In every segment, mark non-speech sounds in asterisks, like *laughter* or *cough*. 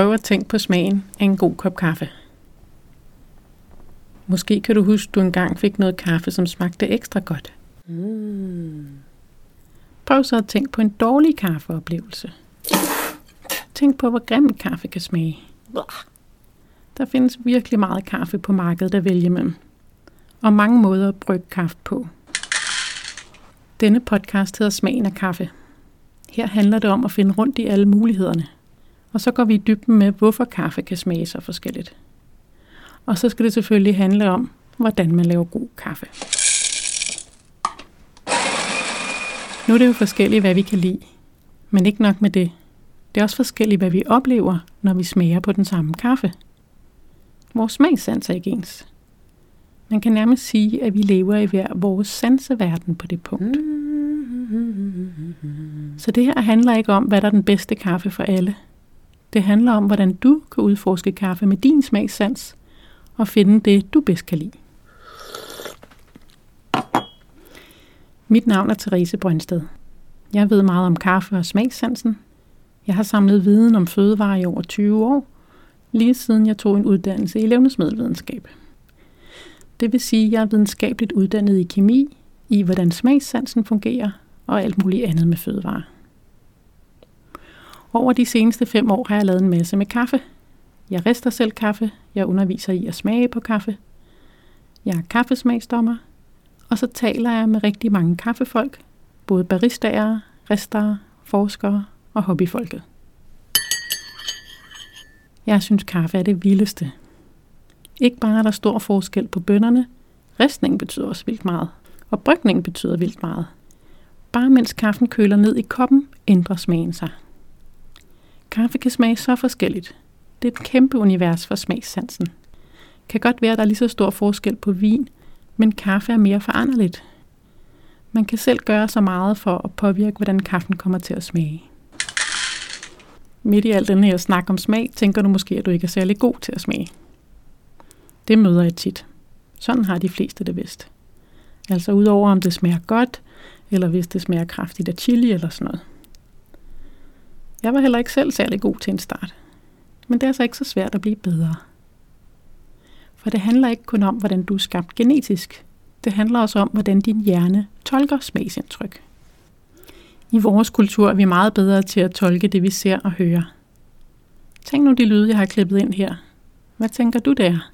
Prøv at tænke på smagen af en god kop kaffe. Måske kan du huske, at du engang fik noget kaffe, som smagte ekstra godt. Mm. Prøv så at tænke på en dårlig kaffeoplevelse. Tænk på, hvor grim kaffe kan smage. Der findes virkelig meget kaffe på markedet at vælge mellem. Og mange måder at brygge kaffe på. Denne podcast hedder Smagen af kaffe. Her handler det om at finde rundt i alle mulighederne. Og så går vi i dybden med, hvorfor kaffe kan smage så forskelligt. Og så skal det selvfølgelig handle om, hvordan man laver god kaffe. Nu er det jo forskelligt, hvad vi kan lide. Men ikke nok med det. Det er også forskelligt, hvad vi oplever, når vi smager på den samme kaffe. Vores smagssans er ikke ens. Man kan nærmest sige, at vi lever i hver vores sanseverden på det punkt. Så det her handler ikke om, hvad der er den bedste kaffe for alle. Det handler om, hvordan du kan udforske kaffe med din smagssans og finde det, du bedst kan lide. Mit navn er Therese Brøndsted. Jeg ved meget om kaffe og smagssansen. Jeg har samlet viden om fødevarer i over 20 år, lige siden jeg tog en uddannelse i levnedsmiddelvidenskab. Det vil sige, at jeg er videnskabeligt uddannet i kemi, i hvordan smagssansen fungerer og alt muligt andet med fødevarer. Over de seneste fem år har jeg lavet en masse med kaffe. Jeg rester selv kaffe, jeg underviser i at smage på kaffe. Jeg er kaffesmagsdommer, og så taler jeg med rigtig mange kaffefolk, både baristaer, rester, forskere og hobbyfolket. Jeg synes, kaffe er det vildeste. Ikke bare er der stor forskel på bønderne, ristning betyder også vildt meget, og brygning betyder vildt meget. Bare mens kaffen køler ned i koppen, ændrer smagen sig. Kaffe kan smage så forskelligt. Det er et kæmpe univers for smagssansen. Kan godt være, at der er lige så stor forskel på vin, men kaffe er mere foranderligt. Man kan selv gøre så meget for at påvirke, hvordan kaffen kommer til at smage. Midt i al den her snak om smag, tænker du måske, at du ikke er særlig god til at smage. Det møder jeg tit. Sådan har de fleste det vist. Altså udover om det smager godt, eller hvis det smager kraftigt af chili eller sådan noget. Jeg var heller ikke selv særlig god til en start. Men det er altså ikke så svært at blive bedre. For det handler ikke kun om, hvordan du er skabt genetisk. Det handler også om, hvordan din hjerne tolker smagsindtryk. I vores kultur er vi meget bedre til at tolke det, vi ser og hører. Tænk nu de lyde, jeg har klippet ind her. Hvad tænker du der?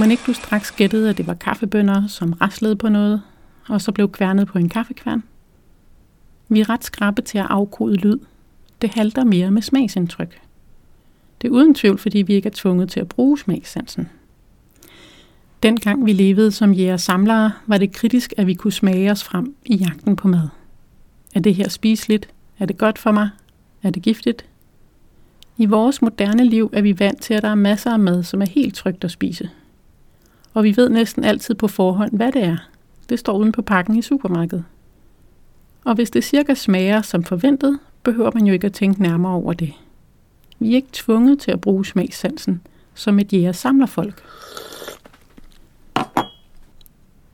Men ikke du straks gættede, at det var kaffebønder, som raslede på noget, og så blev kværnet på en kaffekværn? Vi er ret skrappe til at afkode lyd. Det halter mere med smagsindtryk. Det er uden tvivl, fordi vi ikke er tvunget til at bruge smagssansen. Dengang vi levede som jæger samlere, var det kritisk, at vi kunne smage os frem i jagten på mad. Er det her spiseligt? Er det godt for mig? Er det giftigt? I vores moderne liv er vi vant til, at der er masser af mad, som er helt trygt at spise. Og vi ved næsten altid på forhånd, hvad det er. Det står uden på pakken i supermarkedet. Og hvis det cirka smager som forventet, behøver man jo ikke at tænke nærmere over det. Vi er ikke tvunget til at bruge smagssansen som et jæger-samlerfolk.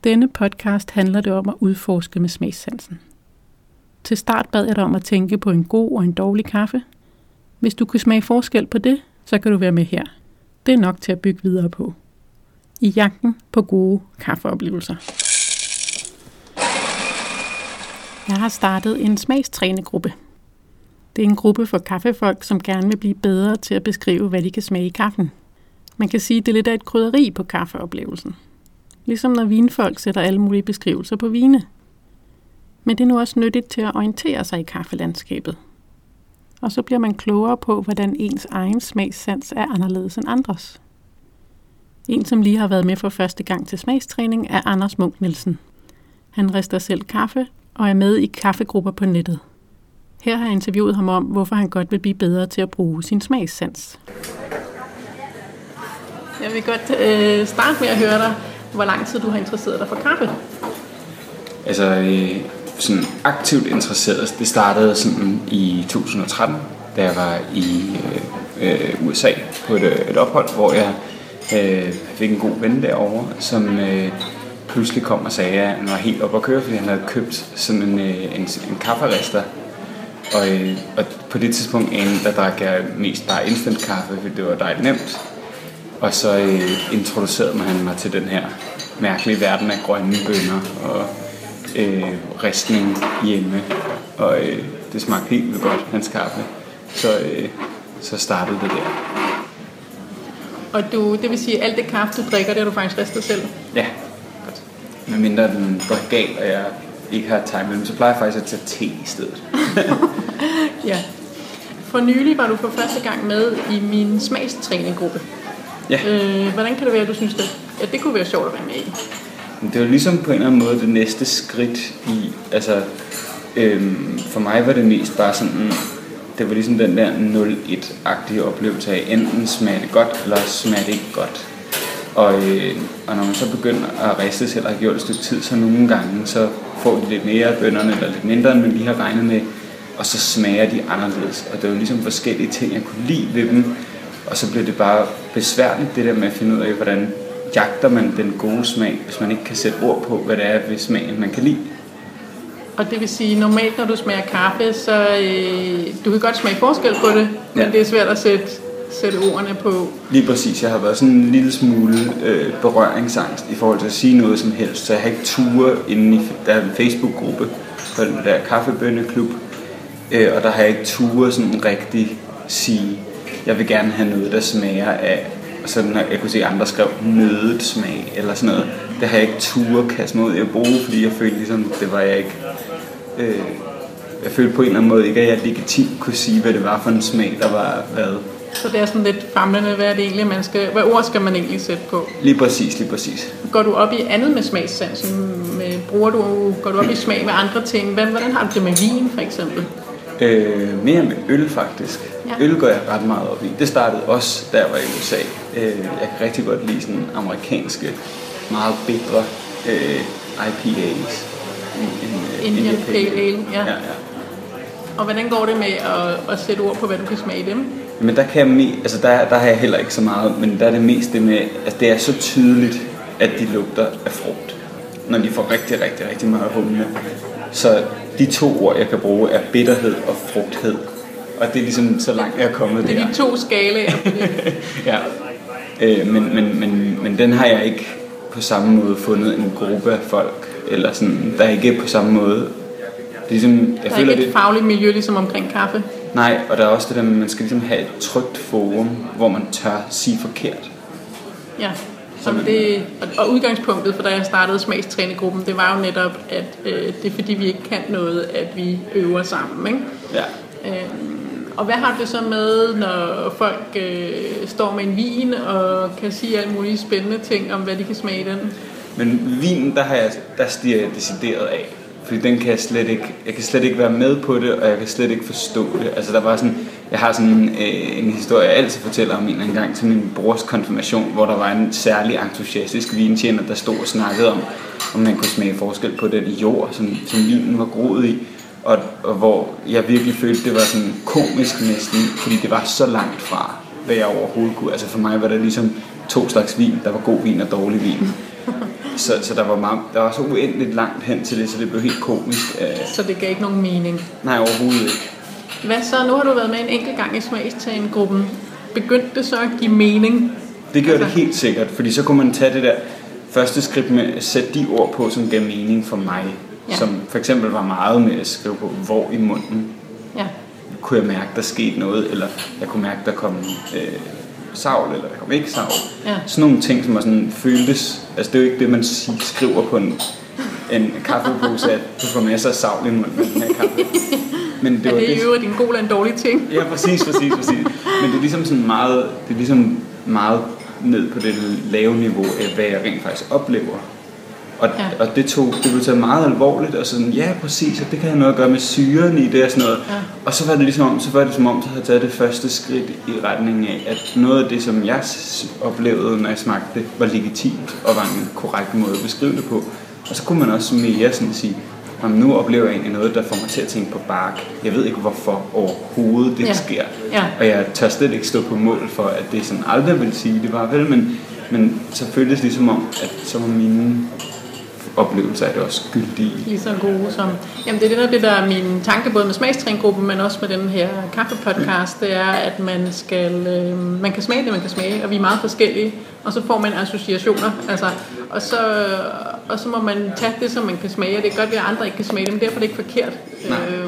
Denne podcast handler det om at udforske med smagssansen. Til start bad jeg dig om at tænke på en god og en dårlig kaffe. Hvis du kan smage forskel på det, så kan du være med her. Det er nok til at bygge videre på. I jagten på gode kaffeoplevelser. Jeg har startet en smagstrænegruppe. Det er en gruppe for kaffefolk, som gerne vil blive bedre til at beskrive, hvad de kan smage i kaffen. Man kan sige, at det er lidt af et krydderi på kaffeoplevelsen. Ligesom når vinfolk sætter alle mulige beskrivelser på vine. Men det er nu også nyttigt til at orientere sig i kaffelandskabet. Og så bliver man klogere på, hvordan ens egen smagssans er anderledes end andres. En, som lige har været med for første gang til smagstræning, er Anders Munk Nielsen. Han rister selv kaffe og er med i kaffegrupper på nettet. Her har jeg interviewet ham om, hvorfor han godt vil blive bedre til at bruge sin smagssans. Jeg vil godt øh, starte med at høre dig, hvor lang tid du har interesseret dig for kaffe. Altså, øh, sådan aktivt interesseret, det startede sådan i 2013, da jeg var i øh, øh USA på et, et ophold, hvor jeg øh, fik en god ven derovre, som øh, pludselig kom og sagde, at han var helt op at køre, fordi han havde købt sådan en, øh, en, en kafferester Og, øh, og på det tidspunkt, en, der drak jeg mest bare instant kaffe, fordi det var dejligt nemt. Og så øh, introducerede man mig til den her mærkelige verden af grønne bønner og øh, ristning hjemme. Og øh, det smagte helt vildt godt, hans kaffe. Så, øh, så startede det der. Og du, det vil sige, at alt det kaffe, du drikker, det har du faktisk ristet selv? Ja, godt. Men mindre den går galt, og jeg ikke har time med så plejer jeg faktisk at tage te i stedet. *laughs* ja. For nylig var du for første gang med i min smagstræninggruppe. Ja. Øh, hvordan kan det være, at du synes, at, at det kunne være sjovt at være med i? Det var ligesom på en eller anden måde det næste skridt i, altså øhm, for mig var det mest bare sådan, det var ligesom den der 0-1-agtige oplevelse af, enten smager det godt, eller smager det ikke godt. Og, øh, og når man så begynder at riste selv og har gjort et stykke tid, så nogle gange, så får de lidt mere af bønderne, eller lidt mindre, end man lige har regnet med, og så smager de anderledes. Og det var ligesom forskellige ting, jeg kunne lide ved dem, og så blev det bare besværligt, det der med at finde ud af, hvordan jagter man den gode smag, hvis man ikke kan sætte ord på, hvad det er ved smagen, man kan lide. Og det vil sige, normalt når du smager kaffe, så øh, du kan godt smage forskel på det, men ja. det er svært at sætte, sætte ordene på. Lige præcis. Jeg har været sådan en lille smule øh, berøringsangst i forhold til at sige noget som helst, så jeg har ikke ture inde i, der er en Facebook-gruppe på den der kaffebønneklub, øh, og der har jeg ikke ture sådan rigtig sige, jeg vil gerne have noget, der smager af og så når jeg kunne se, at andre skrev nødet smag eller sådan noget. Det har jeg ikke tur kaste mig ud i at bruge, fordi jeg følte ligesom, det var jeg ikke... Øh, jeg følte på en eller anden måde ikke, at jeg legitimt kunne sige, hvad det var for en smag, der var hvad. Så det er sådan lidt famlende, hvad er det egentlig, man skal, hvad ord skal man egentlig sætte på? Lige præcis, lige præcis. Går du op i andet med smagssansen? Med, bruger du, går du op i smag med andre ting? Hvordan har du det med vin, for eksempel? Øh, mere med øl faktisk. Ja. Øl går jeg ret meget op i. Det startede også, da jeg var i USA. Øh, jeg kan rigtig godt lide sådan amerikanske, meget bedre øh, IPAs. En, en, Indian, Indian Pale Ale. Ja. Ja, ja. Og hvordan går det med at, at sætte ord på, hvad du kan smage dem? Men der, kan jeg, altså der, der har jeg heller ikke så meget, men der er det mest det med, at det er så tydeligt, at de lugter af frugt, når de får rigtig, rigtig, rigtig meget humle. Så de to ord, jeg kan bruge, er bitterhed og frugthed. Og det er ligesom så langt, jeg er kommet der. Det er de to skalaer *laughs* ja. Øh, men, men, men, men den har jeg ikke på samme måde fundet en gruppe af folk. Eller sådan, der er ikke på samme måde. Det er ligesom, jeg der er føler, ikke et det, fagligt miljø ligesom omkring kaffe? Nej, og der er også det der med, at man skal ligesom have et trygt forum, hvor man tør sige forkert. Ja. Som det, og udgangspunktet for da jeg startede smagstrænegruppen, det var jo netop, at øh, det er fordi vi ikke kan noget, at vi øver sammen. Ikke? Ja. Øhm, og hvad har du så med, når folk øh, står med en vin og kan sige alle mulige spændende ting om, hvad de kan smage i den? Men vinen, der, har jeg, der stiger jeg decideret af. Fordi den kan jeg slet ikke, jeg kan slet ikke være med på det, og jeg kan slet ikke forstå det. Altså der var sådan, jeg har sådan en, øh, en historie, jeg altid fortæller om en en gang til min brors konfirmation, hvor der var en særlig entusiastisk vintjener, der stod og snakkede om, om man kunne smage forskel på den jord, som, som vinen var groet i. Og, og hvor jeg virkelig følte, det var sådan komisk næsten, fordi det var så langt fra, hvad jeg overhovedet kunne. Altså for mig var det ligesom to slags vin. Der var god vin og dårlig vin. *laughs* Så, så der, var meget, der var så uendeligt langt hen til det, så det blev helt komisk. Så det gav ikke nogen mening? Nej, overhovedet ikke. Hvad så? Nu har du været med en enkelt gang i smagstagen-gruppen. Begyndte det så at give mening? Det gjorde altså... det helt sikkert, fordi så kunne man tage det der første skridt med at sætte de ord på, som gav mening for mig. Ja. Som for eksempel var meget med at skrive på, hvor i munden ja. kunne jeg mærke, der skete noget, eller jeg kunne mærke, der kom øh, savl, eller der kom ikke savl. Ja. Sådan nogle ting, som var sådan føltes, altså det er jo ikke det, man skriver på en, en kaffepose, at du får masser af savl i munden med den her kaffe. Men det er det jo en god eller en dårlig ting? ja, præcis, præcis, præcis. Men det er ligesom sådan meget, det er ligesom meget ned på det lave niveau af, hvad jeg rent faktisk oplever. Og, ja. og det, tog, det blev taget meget alvorligt, og sådan, ja præcis, og det kan have noget at gøre med syren i det og sådan noget. Ja. Og så var det ligesom om, så var det som om, så havde taget det første skridt i retning af, at noget af det, som jeg oplevede, når jeg smagte det, var legitimt og var en korrekt måde at beskrive det på. Og så kunne man også mere sådan sige, om nu oplever jeg egentlig noget, der får mig til at tænke på bark. Jeg ved ikke, hvorfor overhovedet det ja. sker. Ja. Og jeg tør slet ikke stå på mål for, at det sådan aldrig vil sige, det var vel, men, men så føltes det ligesom om, at så var mine oplevelser er det også gyldige. Lige så gode som... Jamen det er det, der, det der er min tanke, både med smagstrængruppen, men også med den her kaffepodcast, det er, at man skal... Øh, man kan smage det, man kan smage, og vi er meget forskellige, og så får man associationer, altså, og så, og så må man tage det, som man kan smage, og det kan godt at andre ikke kan smage det, men derfor er det ikke forkert. Nej, øhm,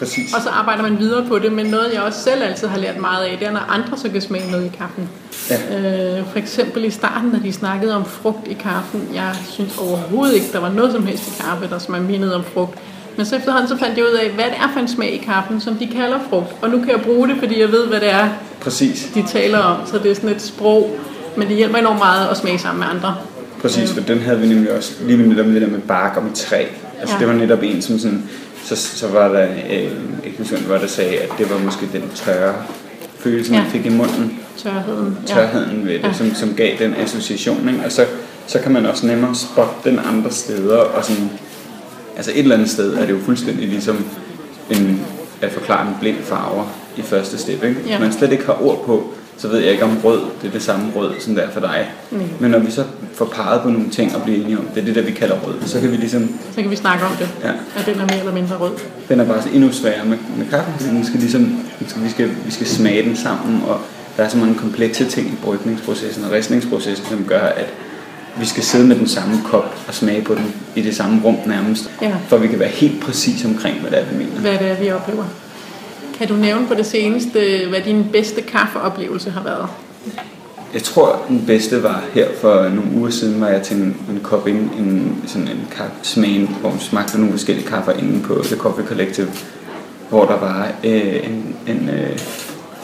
præcis. Og så arbejder man videre på det, men noget, jeg også selv altid har lært meget af, det er, når andre så kan smage noget i kaffen. Ja. Øh, for eksempel i starten, når de snakkede om frugt i kaffen, jeg synes overhovedet ikke, der var noget som helst i kaffe, der som er mindet om frugt. Men så efterhånden så fandt jeg ud af, hvad det er for en smag i kaffen, som de kalder frugt. Og nu kan jeg bruge det, fordi jeg ved, hvad det er, Præcis. de taler om. Så det er sådan et sprog, men det hjælper enormt meget at smage sammen med andre. Præcis, for den havde vi nemlig også lige med det der med bark og med træ. Altså ja. det var netop en, som sådan, så, så var der øh, en person, hvor der sagde, at det var måske den tørre følelse, man ja. fik i munden. Tørheden. Tørheden ved det, ja. som, som gav den association. Ikke? Og så, så kan man også nemmere spotte den andre steder. Og sådan, altså et eller andet sted er det jo fuldstændig ligesom en, at forklare en blind farver i første step. Ikke? Ja. Man slet ikke har ord på, så ved jeg ikke om rød, det er det samme rød, som det er for dig. Mm. Men når vi så får peget på nogle ting og bliver enige om, det er det der, vi kalder rød, så kan vi ligesom... Så kan vi snakke om det, ja. at den er mere eller mindre rød. Den er bare endnu sværere med, med kaffen, fordi den skal ligesom, den skal, vi, skal, vi skal smage den sammen, og der er så mange komplekse ting i brygningsprocessen og ristningsprocessen, som gør, at vi skal sidde med den samme kop og smage på den i det samme rum nærmest, ja. for vi kan være helt præcis omkring, hvad det er, vi mener. Hvad det er, vi oplever. Kan du nævne på det seneste, hvad din bedste kaffeoplevelse har været? Jeg tror, den bedste var her for nogle uger siden, var jeg til en, en kop ind, en, sådan en kaffesmagen, hvor man smagte nogle forskellige kaffer inde på The Coffee Collective, hvor der var øh, en... en øh,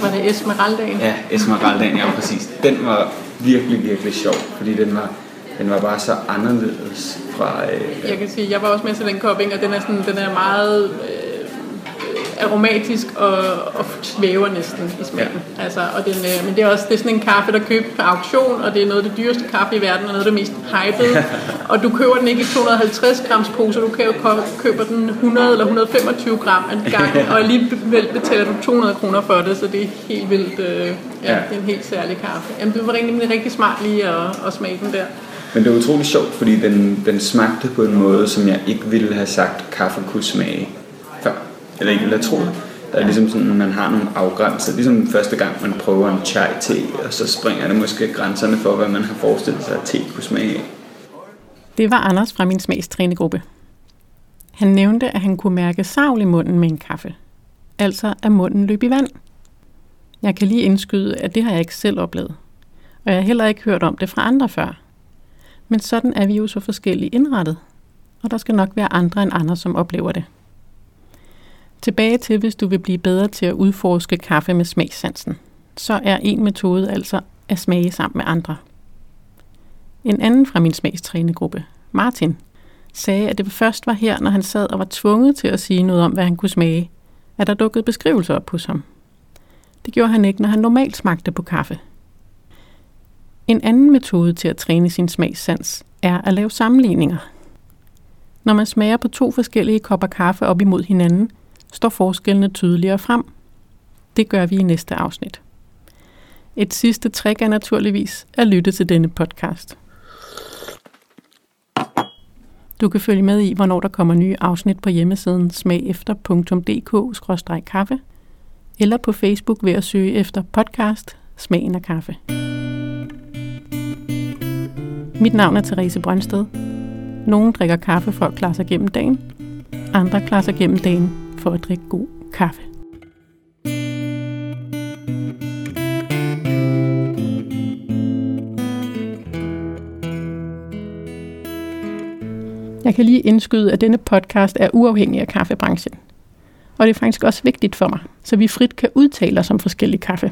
var det Esmeraldaen? Ja, Esmeraldaen, ja præcis. Den var virkelig, virkelig sjov, fordi den var, den var bare så anderledes fra... Øh, jeg kan sige, jeg var også med til den kop, og den er, sådan, den er meget... Øh, aromatisk og, og svæver næsten i smagen. Ja. Altså, og den, øh, men det er også det er sådan en kaffe, der køber på auktion, og det er noget af det dyreste kaffe i verden, og noget af det mest hypede. *laughs* og du køber den ikke i 250 grams poser, du kan jo køber den 100 eller 125 gram en gang, *laughs* og alligevel betaler du 200 kroner for det, så det er helt vildt, øh, ja, ja. det er en helt særlig kaffe. Jamen, det var rigtig, rigtig smart lige at, at smage den der. Men det er utroligt sjovt, fordi den, den smagte på en måde, som jeg ikke ville have sagt, kaffe kunne smage eller ikke vil have troet. Der er ligesom sådan, at man har nogle afgrænser. Ligesom første gang, man prøver en chai te, og så springer det måske grænserne for, hvad man har forestillet sig, at te kunne smage af. Det var Anders fra min smagstrænegruppe. Han nævnte, at han kunne mærke savl i munden med en kaffe. Altså at munden løb i vand. Jeg kan lige indskyde, at det har jeg ikke selv oplevet. Og jeg har heller ikke hørt om det fra andre før. Men sådan er vi jo så forskellige indrettet. Og der skal nok være andre end andre, som oplever det. Tilbage til, hvis du vil blive bedre til at udforske kaffe med smagssansen, så er en metode altså at smage sammen med andre. En anden fra min smagstrænegruppe, Martin, sagde, at det først var her, når han sad og var tvunget til at sige noget om, hvad han kunne smage, at der dukkede beskrivelser op hos ham. Det gjorde han ikke, når han normalt smagte på kaffe. En anden metode til at træne sin smagssans er at lave sammenligninger. Når man smager på to forskellige kopper kaffe op imod hinanden, står forskellene tydeligere frem. Det gør vi i næste afsnit. Et sidste trick er naturligvis at lytte til denne podcast. Du kan følge med i, hvornår der kommer nye afsnit på hjemmesiden smagefter.dk-kaffe eller på Facebook ved at søge efter podcast Smagen af kaffe. Mit navn er Therese Brøndsted. Nogle drikker kaffe for at klare sig gennem dagen. Andre klarer sig gennem dagen for at drikke god kaffe. Jeg kan lige indskyde, at denne podcast er uafhængig af kaffebranchen. Og det er faktisk også vigtigt for mig, så vi frit kan udtale os om forskellige kaffe.